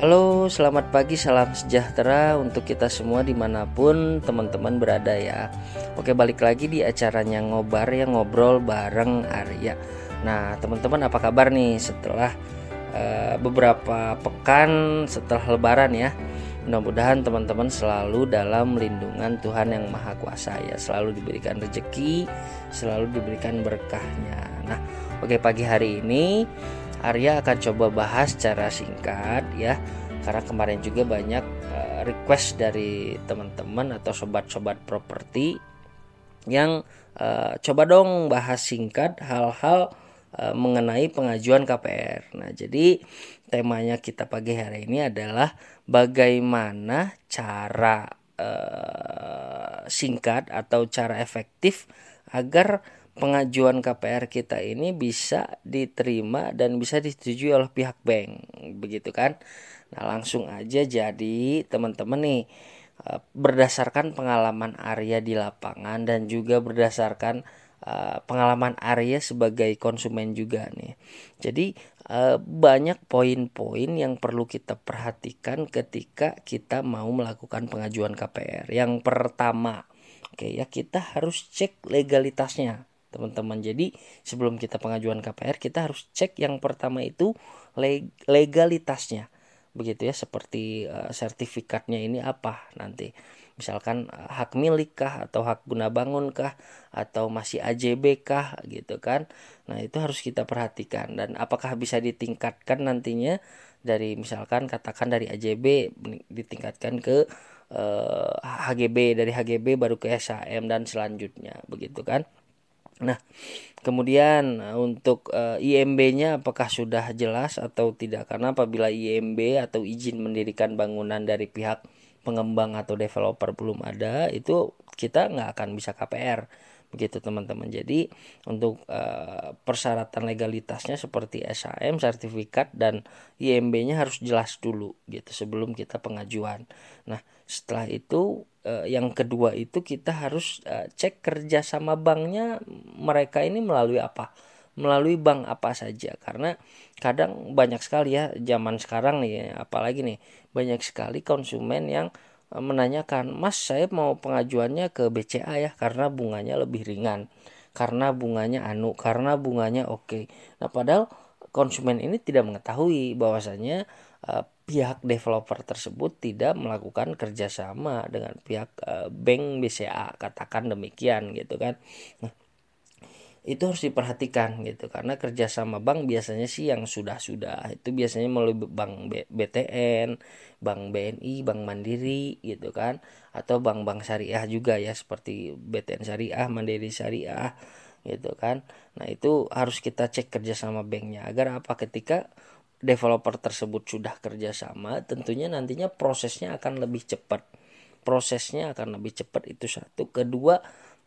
Halo, selamat pagi, salam sejahtera untuk kita semua di mana pun teman-teman berada ya. Oke, balik lagi di acaranya ngobar ya ngobrol bareng Arya. Nah, teman-teman apa kabar nih setelah uh, beberapa pekan setelah Lebaran ya? Mudah-mudahan teman-teman selalu dalam lindungan Tuhan yang Maha Kuasa ya, selalu diberikan rezeki, selalu diberikan berkahnya. Nah, oke pagi hari ini Arya akan coba bahas secara singkat ya karena kemarin juga banyak uh, request dari teman-teman atau sobat-sobat properti yang uh, coba dong bahas singkat hal-hal uh, mengenai pengajuan KPR. Nah, jadi temanya kita pagi hari ini adalah bagaimana cara uh, singkat atau cara efektif agar pengajuan KPR kita ini bisa diterima dan bisa disetujui oleh pihak bank. Begitu kan? Nah langsung aja jadi teman-teman nih eh, berdasarkan pengalaman Arya di lapangan dan juga berdasarkan uh, pengalaman Arya sebagai konsumen juga nih. Jadi uh, banyak poin-poin yang perlu kita perhatikan ketika kita mau melakukan pengajuan KPR yang pertama oke ya kita harus cek legalitasnya teman-teman. Jadi sebelum kita pengajuan KPR kita harus cek yang pertama itu legalitasnya. Begitu ya seperti uh, sertifikatnya ini apa nanti. Misalkan uh, hak milik kah atau hak guna bangun kah atau masih AJB kah gitu kan. Nah, itu harus kita perhatikan dan apakah bisa ditingkatkan nantinya dari misalkan katakan dari AJB ditingkatkan ke eh, HGB dari HGB baru ke SHM dan selanjutnya begitu kan. Nah, kemudian eh, untuk uh, eh, IMB-nya apakah sudah jelas atau tidak? Karena apabila IMB atau izin mendirikan bangunan dari pihak pengembang atau developer belum ada, itu kita nggak akan bisa KPR begitu teman-teman. Jadi untuk uh, persyaratan legalitasnya seperti SHM, sertifikat dan IMB-nya harus jelas dulu gitu sebelum kita pengajuan. Nah setelah itu uh, yang kedua itu kita harus uh, cek kerja sama banknya mereka ini melalui apa melalui bank apa saja. Karena kadang banyak sekali ya zaman sekarang nih apalagi nih banyak sekali konsumen yang uh, menanyakan mas saya mau pengajuannya ke BCA ya karena bunganya lebih ringan karena bunganya anu karena bunganya oke. Okay. nah padahal konsumen ini tidak mengetahui bahwasanya uh, pihak developer tersebut tidak melakukan kerjasama dengan pihak uh, bank BCA katakan demikian gitu kan. Nah, itu harus diperhatikan gitu. Karena kerjasama bank biasanya sih yang sudah sudah itu biasanya melalui bank BTN, bank BNI, bank Mandiri gitu kan. Atau bank-bank syariah juga ya seperti BTN Syariah, Mandiri Syariah gitu kan. Nah itu harus kita cek kerjasama banknya. Agar apa? Ketika developer tersebut sudah kerjasama tentunya nantinya prosesnya akan lebih cepat. Prosesnya akan lebih cepat itu satu. Kedua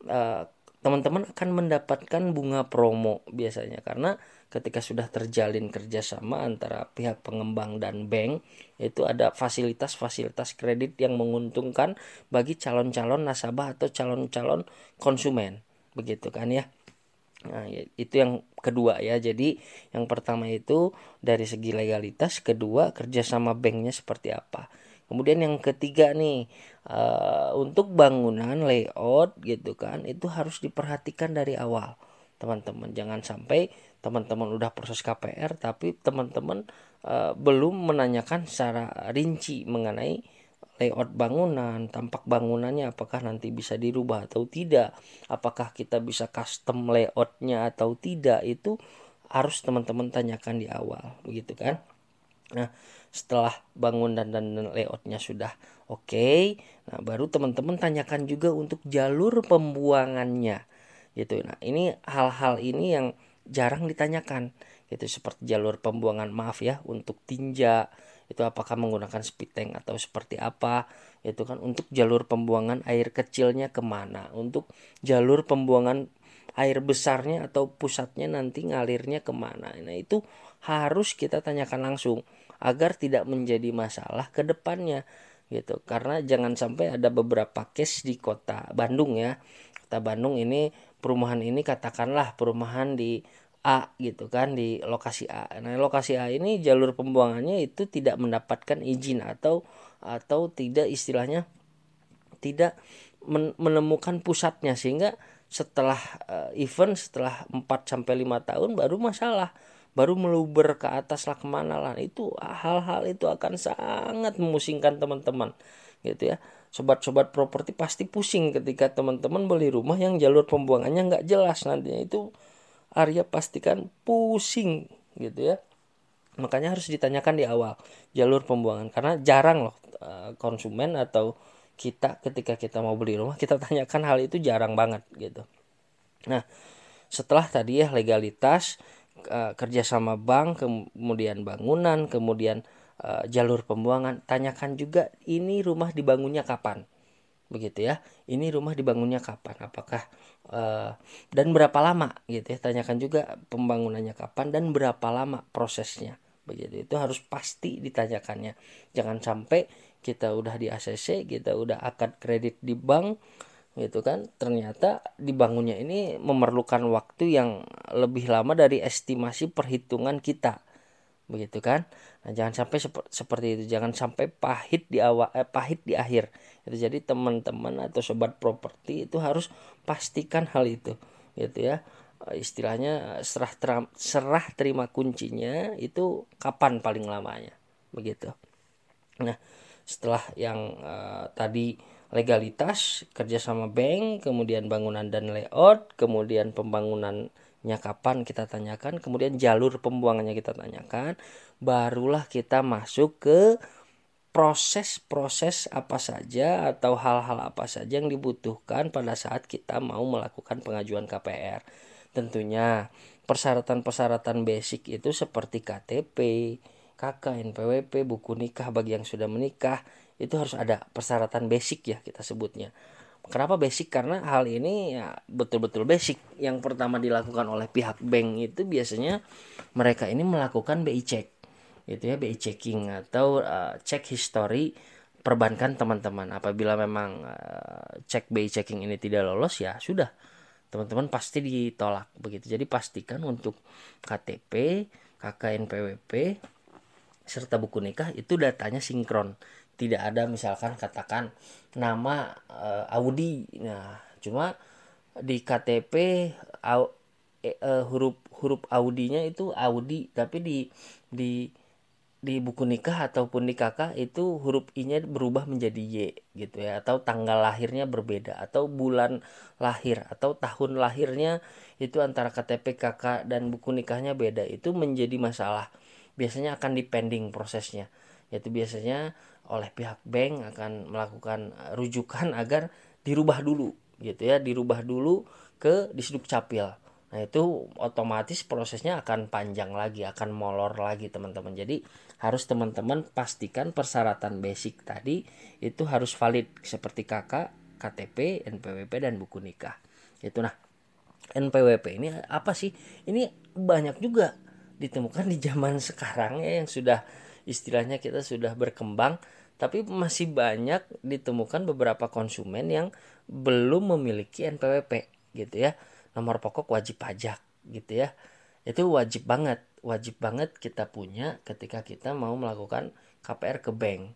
eh, teman-teman akan mendapatkan bunga promo biasanya karena ketika sudah terjalin kerjasama antara pihak pengembang dan bank itu ada fasilitas-fasilitas kredit yang menguntungkan bagi calon-calon nasabah atau calon-calon konsumen begitu kan ya Nah, ya, itu yang kedua ya. Jadi yang pertama itu dari segi legalitas, kedua kerjasama banknya seperti apa. Kemudian yang ketiga nih uh, untuk bangunan layout gitu kan itu harus diperhatikan dari awal teman-teman. Jangan sampai teman-teman udah proses KPR tapi teman-teman uh, belum menanyakan secara rinci mengenai layout bangunan, tampak bangunannya apakah nanti bisa dirubah atau tidak, apakah kita bisa custom layoutnya atau tidak itu harus teman-teman tanyakan di awal, begitu kan? Nah, setelah bangunan dan layoutnya sudah oke, okay, nah baru teman-teman tanyakan juga untuk jalur pembuangannya, gitu. Nah, ini hal-hal ini yang jarang ditanyakan, gitu. Seperti jalur pembuangan maaf ya untuk tinja itu apakah menggunakan speed tank atau seperti apa itu kan. Untuk jalur pembuangan air kecilnya ke mana? Untuk jalur pembuangan air besarnya atau pusatnya nanti ngalirnya ke mana? Nah itu harus kita tanyakan langsung agar tidak menjadi masalah ke depannya gitu. Karena jangan sampai ada beberapa case di kota Bandung ya. Kota Bandung ini perumahan ini katakanlah perumahan di A gitu kan di lokasi A. Nah, lokasi A ini jalur pembuangannya itu tidak mendapatkan izin atau atau tidak istilahnya tidak menemukan pusatnya. Sehingga setelah uh, event setelah 4 sampai 5 tahun baru masalah baru meluber ke atas lah ke mana lah. Itu hal-hal itu akan sangat memusingkan teman-teman gitu ya. Sobat-sobat properti pasti pusing ketika teman-teman beli rumah yang jalur pembuangannya nggak jelas nantinya itu Arya pastikan pusing gitu ya. Makanya harus ditanyakan di awal jalur pembuangan. Karena jarang loh eh, konsumen atau kita ketika kita mau beli rumah kita tanyakan hal itu jarang banget gitu. Nah setelah tadi ya legalitas uh, kerja sama bank kemudian bangunan kemudian uh, jalur pembuangan. Tanyakan juga ini rumah dibangunnya kapan? Begitu ya. Ini rumah dibangunnya kapan? Apakah uh, dan berapa lama? Gitu ya. Tanyakan juga pembangunannya kapan dan berapa lama prosesnya? Begitu. Itu harus pasti ditanyakannya. Jangan sampai kita udah di ACC kita udah akad kredit di bank gitu kan? Ternyata dibangunnya ini memerlukan waktu yang lebih lama dari estimasi perhitungan kita. Begitu kan? Nah jangan sampai sep seperti itu. Jangan sampai pahit di awal eh, pahit di akhir. Itu jadi teman-teman atau sobat properti itu harus pastikan hal itu. Gitu ya. Istilahnya serah terima, serah terima kuncinya itu kapan paling lamanya. Begitu. Nah setelah yang uh, tadi legalitas kerjasama bank kemudian bangunan dan layout kemudian pembangunannya kapan kita tanyakan kemudian jalur pembuangannya kita tanyakan barulah kita masuk ke proses-proses apa saja atau hal-hal apa saja yang dibutuhkan pada saat kita mau melakukan pengajuan KPR. Tentunya persyaratan-persyaratan basic itu seperti KTP, KK, NPWP, buku nikah bagi yang sudah menikah, itu harus ada persyaratan basic ya kita sebutnya. Kenapa basic? Karena hal ini ya betul-betul basic. Yang pertama dilakukan oleh pihak bank itu biasanya mereka ini melakukan BI check itu ya BI checking atau uh, cek history perbankan teman-teman. Apabila memang uh, cek BI checking ini tidak lolos ya sudah teman-teman pasti ditolak begitu. Jadi pastikan untuk KTP KKNPWP serta buku nikah itu datanya sinkron tidak ada misalkan katakan nama uh, Audi. Nah cuma di KTP uh, uh, huruf huruf Audinya itu Audi tapi di di di buku nikah ataupun di kakak itu huruf i-nya berubah menjadi y gitu ya atau tanggal lahirnya berbeda atau bulan lahir atau tahun lahirnya itu antara KTP kakak dan buku nikahnya beda. Itu menjadi masalah. Biasanya akan dipending prosesnya. Yaitu biasanya oleh pihak bank akan melakukan eh, rujukan agar dirubah dulu gitu ya. Dirubah dulu ke disduk capil. Nah itu otomatis prosesnya akan panjang lagi akan molor lagi teman-teman. Jadi harus teman-teman pastikan persyaratan basic tadi itu harus valid seperti KK KTP NPWP dan buku nikah. Itu nah NPWP ini apa sih? Ini banyak juga ditemukan di zaman sekarang ya yang sudah istilahnya kita sudah berkembang tapi masih banyak ditemukan beberapa konsumen yang belum memiliki NPWP gitu ya. Nomor pokok wajib pajak gitu ya. Itu wajib banget wajib banget kita punya ketika kita mau melakukan KPR ke bank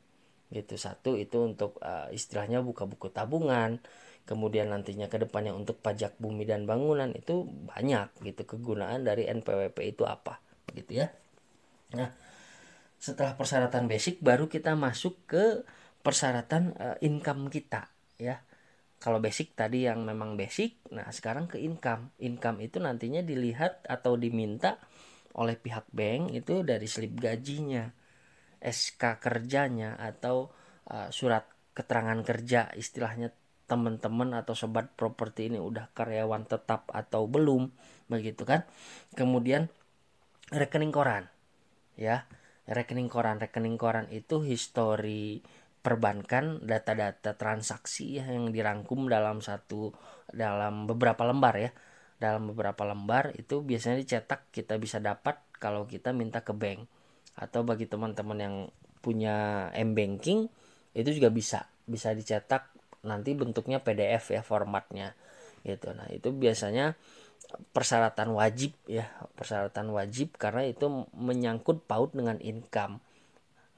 gitu. Satu itu untuk uh, istilahnya buka buku tabungan kemudian nantinya ke depannya untuk pajak bumi dan bangunan itu banyak gitu kegunaan dari NPWP itu apa gitu ya. Nah setelah persyaratan basic baru kita masuk ke persyaratan uh, income kita ya. Kalau basic tadi yang memang basic nah sekarang ke income. Income itu nantinya dilihat atau diminta oleh pihak bank itu dari slip gajinya SK kerjanya atau uh, surat keterangan kerja. Istilahnya teman-teman atau sobat properti ini udah karyawan tetap atau belum begitu kan. Kemudian rekening koran ya rekening koran. Rekening koran itu histori perbankan data-data transaksi ya, yang dirangkum dalam satu dalam beberapa lembar ya. Dalam beberapa lembar itu biasanya dicetak kita bisa dapat kalau kita minta ke bank. Atau bagi teman-teman yang punya m banking itu juga bisa. Bisa dicetak nanti bentuknya PDF ya formatnya. Gitu. Nah itu biasanya persyaratan wajib ya persyaratan wajib karena itu menyangkut paut dengan income.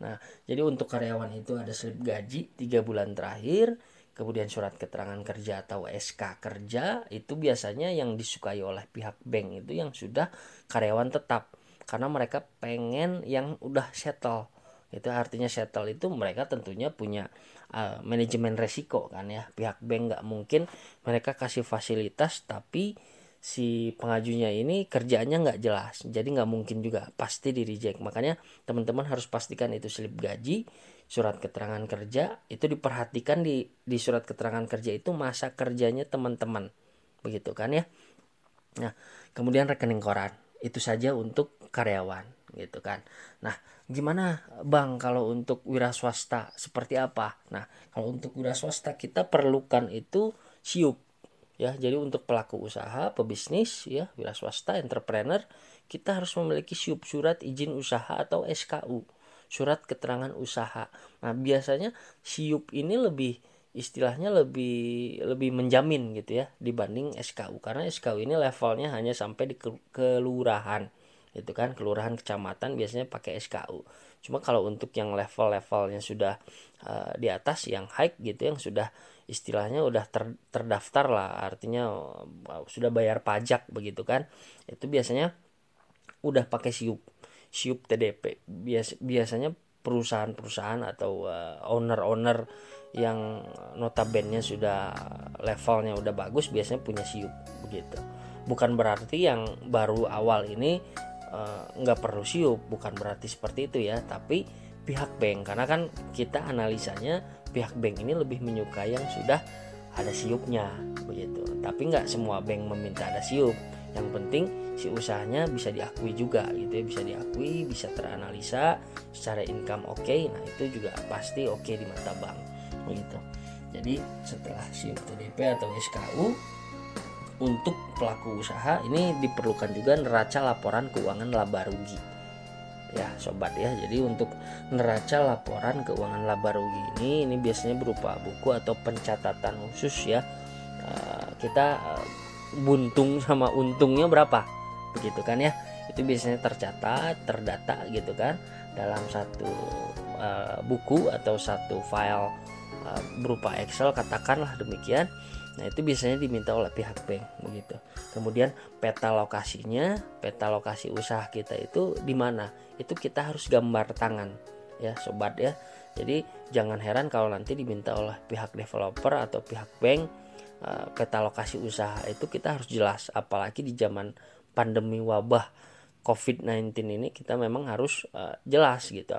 Nah jadi untuk karyawan itu ada slip gaji tiga bulan terakhir kemudian surat keterangan kerja atau SK kerja itu biasanya yang disukai oleh pihak bank itu yang sudah karyawan tetap. Karena mereka pengen yang udah settle. Itu artinya settle itu mereka tentunya punya uh, manajemen resiko kan ya. Pihak bank nggak mungkin mereka kasih fasilitas tapi si pengajunya ini kerjaannya nggak jelas jadi nggak mungkin juga pasti di reject. Makanya teman-teman harus pastikan itu slip gaji surat keterangan kerja itu diperhatikan di di surat keterangan kerja itu masa kerjanya teman-teman. Begitu kan ya? Nah kemudian rekening koran itu saja untuk karyawan gitu kan. Nah gimana bang kalau untuk wira swasta seperti apa? Nah kalau untuk wira swasta kita perlukan itu siup ya jadi untuk pelaku usaha pebisnis ya wira swasta entrepreneur kita harus memiliki siup surat izin usaha atau SKU surat keterangan usaha. Nah biasanya siup ini lebih istilahnya lebih lebih menjamin gitu ya dibanding SKU karena SKU ini levelnya hanya sampai di kelurahan itu kan kelurahan kecamatan biasanya pakai SKU cuma kalau untuk yang level-levelnya sudah uh, di atas yang high gitu yang sudah istilahnya udah ter, terdaftar lah artinya uh, sudah bayar pajak begitu kan. Itu biasanya udah pakai siup siup TDP Bias, biasanya perusahaan-perusahaan atau uh, owner-owner yang notabene sudah levelnya udah bagus biasanya punya siup begitu. Bukan berarti yang baru awal ini uh, nggak perlu siup bukan berarti seperti itu ya. Tapi pihak bank. Karena kan kita analisanya pihak bank ini lebih menyukai yang sudah ada siupnya begitu. Tapi nggak semua bank meminta ada siup. Yang penting si usahanya bisa diakui juga gitu ya. Bisa diakui bisa teranalisa secara income oke. Okay, nah itu juga pasti oke okay di mata bank begitu. Jadi setelah siup TDP atau SKU untuk pelaku usaha ini diperlukan juga neraca laporan keuangan laba rugi ya sobat ya. Jadi untuk neraca laporan keuangan laba rugi ini ini biasanya berupa buku atau pencatatan khusus ya. Eh, kita eh, buntung sama untungnya berapa? Begitu kan ya? Itu biasanya tercatat terdata gitu kan dalam satu uh, buku atau satu file berupa Excel katakanlah demikian Nah, itu biasanya diminta oleh pihak bank begitu. Kemudian peta lokasinya, peta lokasi usaha kita itu di mana? Itu kita harus gambar tangan ya, sobat ya. Jadi jangan heran kalau nanti diminta oleh pihak developer atau pihak bank uh, peta lokasi usaha itu kita harus jelas apalagi di zaman pandemi wabah COVID-19 ini kita memang harus uh, jelas gitu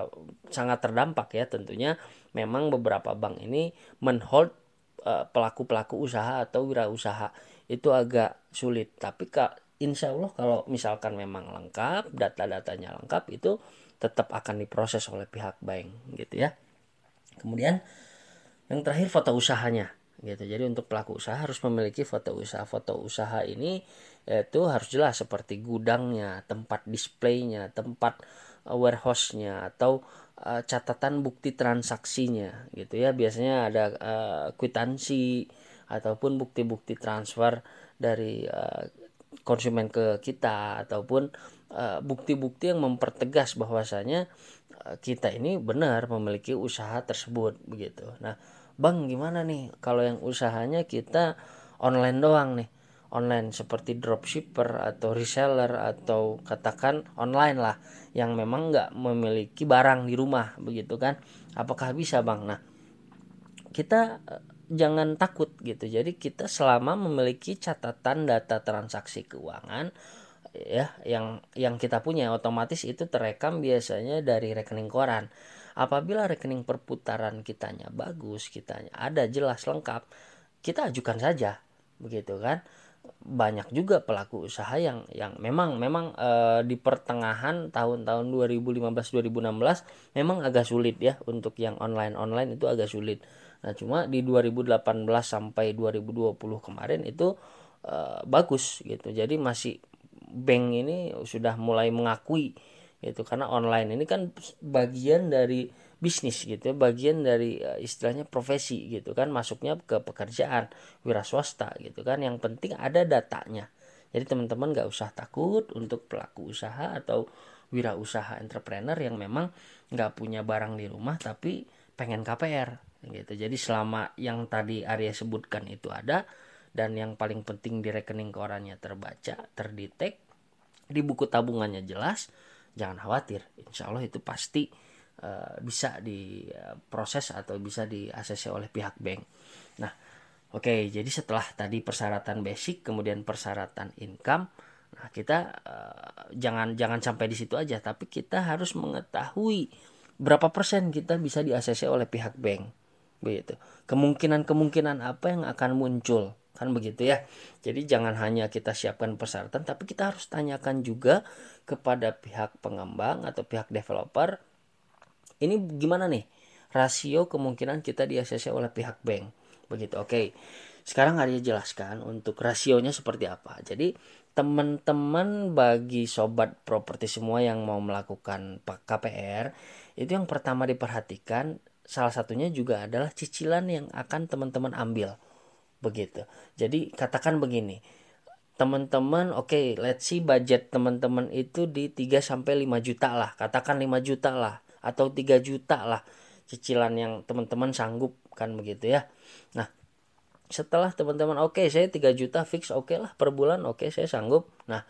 sangat terdampak ya tentunya memang beberapa bank ini menhold Eh, pelaku-pelaku usaha atau wirausaha itu agak sulit. Tapi kak insya Allah kalau misalkan memang lengkap data-datanya lengkap itu tetap akan diproses oleh pihak bank gitu ya. Kemudian yang terakhir foto usahanya gitu. Jadi untuk pelaku usaha harus memiliki foto usaha. Foto usaha ini itu harus jelas seperti gudangnya tempat displaynya tempat eh, warehouse-nya atau uh, catatan bukti transaksinya gitu ya biasanya ada uh, kwitansi ataupun bukti-bukti transfer dari uh, konsumen ke kita ataupun bukti-bukti uh, yang mempertegas bahwasanya uh, kita ini benar memiliki usaha tersebut begitu. Nah, Bang gimana nih kalau yang usahanya kita online doang nih? Online seperti dropshipper atau reseller atau katakan online lah yang memang nggak memiliki barang di rumah begitu kan? Apakah bisa bang? Nah kita eh, jangan takut gitu. Jadi kita selama memiliki catatan data transaksi keuangan ya yang yang kita punya otomatis itu terekam biasanya dari rekening koran. Apabila rekening perputaran kitanya bagus kitanya ada jelas lengkap kita ajukan saja begitu kan banyak juga pelaku usaha yang yang memang memang e, di pertengahan tahun-tahun 2015 2016 memang agak sulit ya untuk yang online online itu agak sulit. Nah, cuma di 2018 sampai 2020 kemarin itu e, bagus gitu. Jadi masih bank ini sudah mulai mengakui itu karena online ini kan bagian dari bisnis gitu ya bagian dari uh, istilahnya profesi gitu kan. Masuknya ke pekerjaan wira swasta gitu kan. Yang penting ada datanya. Jadi teman-teman nggak usah takut untuk pelaku usaha atau wirausaha entrepreneur yang memang nggak punya barang di rumah tapi pengen KPR gitu. Jadi selama yang tadi Arya sebutkan itu ada dan yang paling penting di rekening korannya terbaca terdetek di buku tabungannya jelas jangan khawatir insya Allah itu pasti uh, bisa diproses atau bisa di oleh pihak bank. Nah oke okay, jadi setelah tadi persyaratan basic kemudian persyaratan income nah kita uh, jangan jangan sampai di situ aja tapi kita harus mengetahui berapa persen kita bisa di oleh pihak bank. Begitu. Kemungkinan kemungkinan apa yang akan muncul? Kan begitu ya. Jadi jangan hanya kita siapkan persyaratan tapi kita harus tanyakan juga kepada pihak pengembang atau pihak developer ini gimana nih rasio kemungkinan kita di ACC oleh pihak bank? Begitu oke. Sekarang Arya jelaskan untuk rasionya seperti apa. Jadi teman-teman bagi sobat properti semua yang mau melakukan KPR itu yang pertama diperhatikan salah satunya juga adalah cicilan yang akan teman-teman ambil. Begitu. Jadi katakan begini teman-teman oke okay, let's see budget teman-teman itu di 3 sampai 5 juta lah. Katakan 5 juta lah atau 3 juta lah cicilan yang teman-teman sanggup kan begitu ya. Nah setelah teman-teman oke okay, saya 3 juta fix oke okay lah per bulan oke okay, saya sanggup. Nah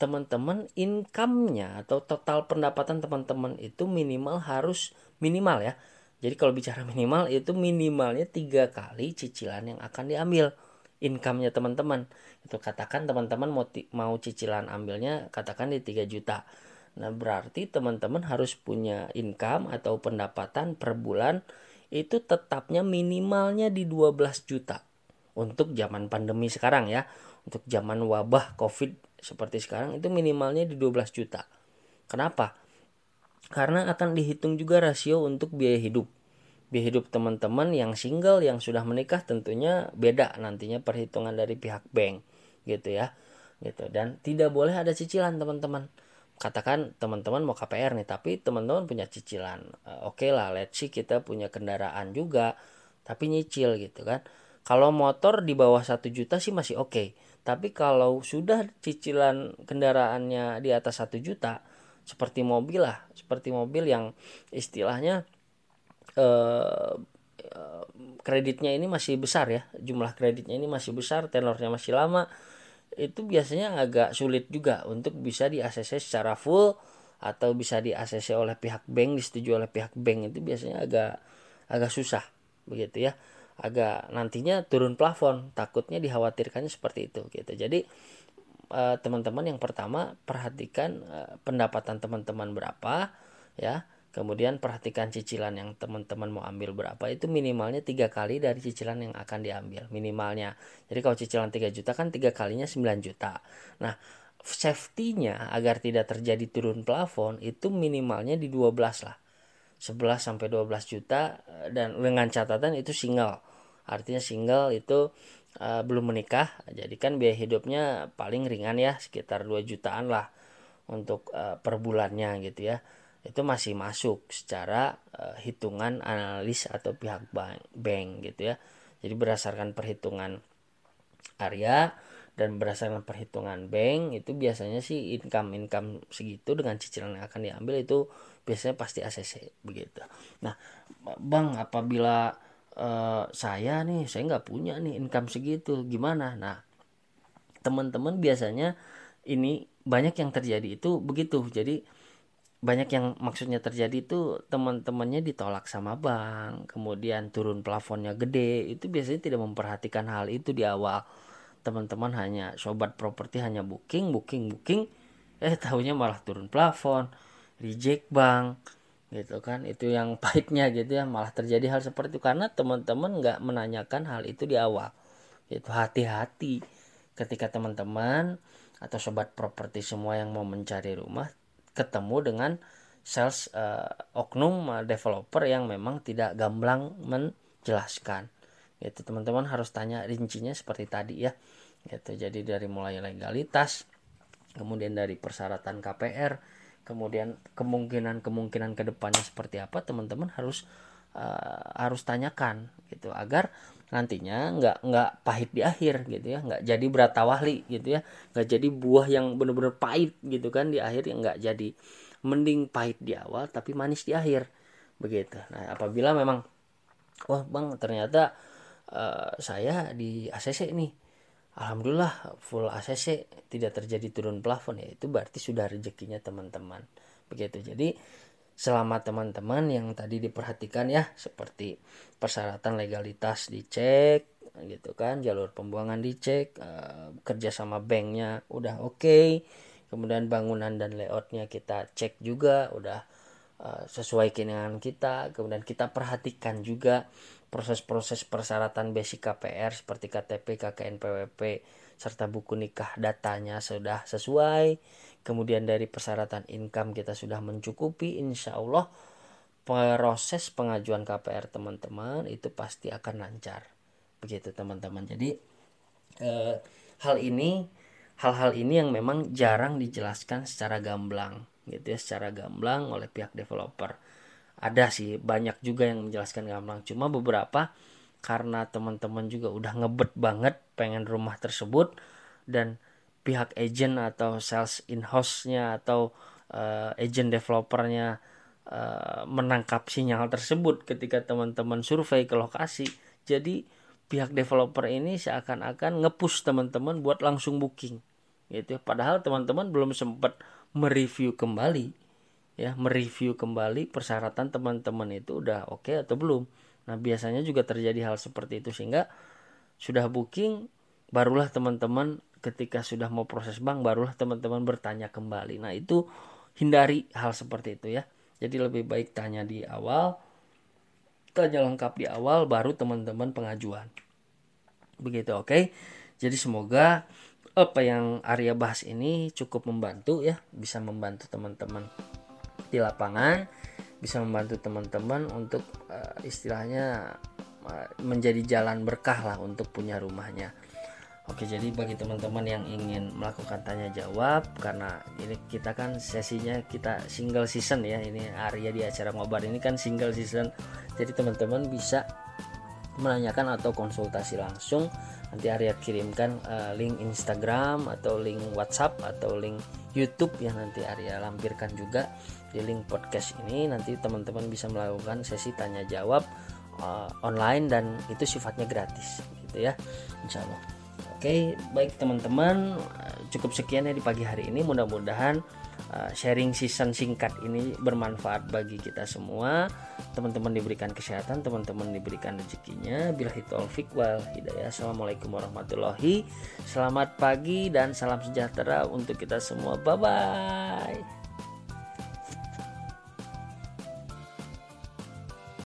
teman-teman income-nya atau total pendapatan teman-teman itu minimal harus minimal ya. Jadi kalau bicara minimal itu minimalnya tiga kali cicilan yang akan diambil income-nya teman-teman. Itu katakan teman-teman mau mau cicilan ambilnya katakan di 3 juta. Nah, berarti teman-teman harus punya income atau pendapatan per bulan itu tetapnya minimalnya di 12 juta. Untuk zaman pandemi sekarang ya. Untuk zaman wabah Covid seperti sekarang itu minimalnya di 12 juta. Kenapa? Karena akan dihitung juga rasio untuk biaya hidup biaya hidup teman-teman yang single yang sudah menikah tentunya beda nantinya perhitungan dari pihak bank gitu ya. Gitu. Dan tidak boleh ada cicilan teman-teman. Katakan teman-teman mau KPR nih tapi teman-teman punya cicilan. Uh, oke okay lah let's see kita punya kendaraan juga tapi nyicil gitu kan. Kalau motor di bawah satu juta sih masih oke. Okay. tapi kalau sudah cicilan kendaraannya di atas satu juta seperti mobil lah seperti mobil yang istilahnya Eh, eh, kreditnya ini masih besar ya. Jumlah kreditnya ini masih besar tenornya masih lama. Itu biasanya agak sulit juga untuk bisa di ACC secara full atau bisa di ACC oleh pihak bank disetujui oleh pihak bank. Itu biasanya agak agak susah begitu ya. Agak nantinya turun plafon takutnya dikhawatirkannya seperti itu gitu. Jadi eh, teman-teman yang pertama perhatikan pendapatan teman-teman berapa ya Kemudian perhatikan cicilan yang teman-teman mau ambil berapa itu minimalnya tiga kali dari cicilan yang akan diambil minimalnya. Jadi kalau cicilan 3 juta kan tiga kalinya 9 juta. Nah safety-nya agar tidak terjadi turun plafon itu minimalnya di 12 lah. 11 sampai 12 juta eh, dan dengan catatan itu single. Artinya single itu uh, belum menikah. Jadi kan biaya hidupnya paling ringan ya sekitar 2 jutaan lah untuk uh, per bulannya gitu ya itu masih masuk secara uh, hitungan analis atau pihak bank, bank gitu ya. Jadi berdasarkan perhitungan area dan berdasarkan perhitungan bank itu biasanya sih income income segitu dengan cicilan yang akan diambil itu biasanya pasti ACC begitu. Nah, bang apabila uh, saya nih saya nggak punya nih income segitu gimana? Nah, teman-teman biasanya ini banyak yang terjadi itu begitu. Jadi banyak yang maksudnya terjadi itu teman-temannya ditolak sama bank kemudian turun plafonnya gede. Itu biasanya tidak memperhatikan hal itu di awal. Teman-teman hanya sobat properti hanya booking booking booking. Eh tahunya malah turun plafon reject bank gitu kan. Itu yang pahitnya gitu ya malah terjadi hal seperti itu. Karena teman-teman nggak menanyakan hal itu di awal. Itu hati-hati. Ketika teman-teman atau sobat properti semua yang mau mencari rumah ketemu dengan sales uh, oknum uh, developer yang memang tidak gamblang menjelaskan. Itu teman-teman harus tanya rincinya seperti tadi ya. Gitu jadi dari mulai legalitas kemudian dari persyaratan KPR kemudian kemungkinan-kemungkinan ke depannya seperti apa teman-teman harus uh, harus tanyakan gitu agar nantinya nggak nggak pahit di akhir gitu ya. Nggak jadi beratawali gitu ya. Nggak jadi buah yang benar-benar pahit gitu kan di akhir. Yang nggak jadi mending pahit di awal tapi manis di akhir. Begitu. Nah apabila memang wah bang ternyata uh, saya di ACC nih. Alhamdulillah full ACC tidak terjadi turun plafon. Ya itu berarti sudah rezekinya teman-teman. Begitu. Jadi selama teman-teman yang tadi diperhatikan ya seperti persyaratan legalitas dicek gitu kan jalur pembuangan dicek uh, kerja sama banknya udah oke okay. kemudian bangunan dan layoutnya kita cek juga udah uh, sesuai keinginan kita kemudian kita perhatikan juga proses-proses persyaratan basic KPR seperti KTP, KKN, PWP serta buku nikah datanya sudah sesuai kemudian dari persyaratan income kita sudah mencukupi insya Allah proses pengajuan KPR teman-teman itu pasti akan lancar. Begitu teman-teman. Jadi eh, hal ini hal-hal ini yang memang jarang dijelaskan secara gamblang gitu ya secara gamblang oleh pihak developer. Ada sih banyak juga yang menjelaskan gamblang. Cuma beberapa karena teman-teman juga udah ngebet banget pengen rumah tersebut dan pihak agent atau sales in house-nya atau uh, agent developernya uh, menangkap sinyal tersebut ketika teman-teman survei ke lokasi. Jadi pihak developer ini seakan-akan ngepush teman-teman buat langsung booking. Gitu. Padahal teman-teman belum sempat mereview kembali ya, mereview kembali persyaratan teman-teman itu udah oke okay atau belum. Nah, biasanya juga terjadi hal seperti itu sehingga sudah booking barulah teman-teman ketika sudah mau proses bank barulah teman-teman bertanya kembali. Nah, itu hindari hal seperti itu ya. Jadi lebih baik tanya di awal, tanya lengkap di awal baru teman-teman pengajuan. Begitu oke. Okay? Jadi semoga apa yang Arya bahas ini cukup membantu ya, bisa membantu teman-teman di lapangan, bisa membantu teman-teman untuk uh, istilahnya uh, menjadi jalan berkah lah untuk punya rumahnya. Oke, jadi bagi teman-teman yang ingin melakukan tanya jawab karena ini kita kan sesinya kita single season ya. Ini Arya di acara ngobar ini kan single season. Jadi teman-teman bisa menanyakan atau konsultasi langsung. Nanti Arya kirimkan uh, link Instagram atau link WhatsApp atau link YouTube yang nanti Arya lampirkan juga di link podcast ini. Nanti teman-teman bisa melakukan sesi tanya jawab uh, online dan itu sifatnya gratis gitu ya. Insya Allah. Oke, baik teman-teman, cukup sekian ya di pagi hari ini. Mudah-mudahan uh, sharing season singkat ini bermanfaat bagi kita semua. Teman-teman diberikan kesehatan, teman-teman diberikan rezekinya. Bila taufik wal hidayah. Assalamualaikum warahmatullahi. Selamat pagi dan salam sejahtera untuk kita semua. Bye bye.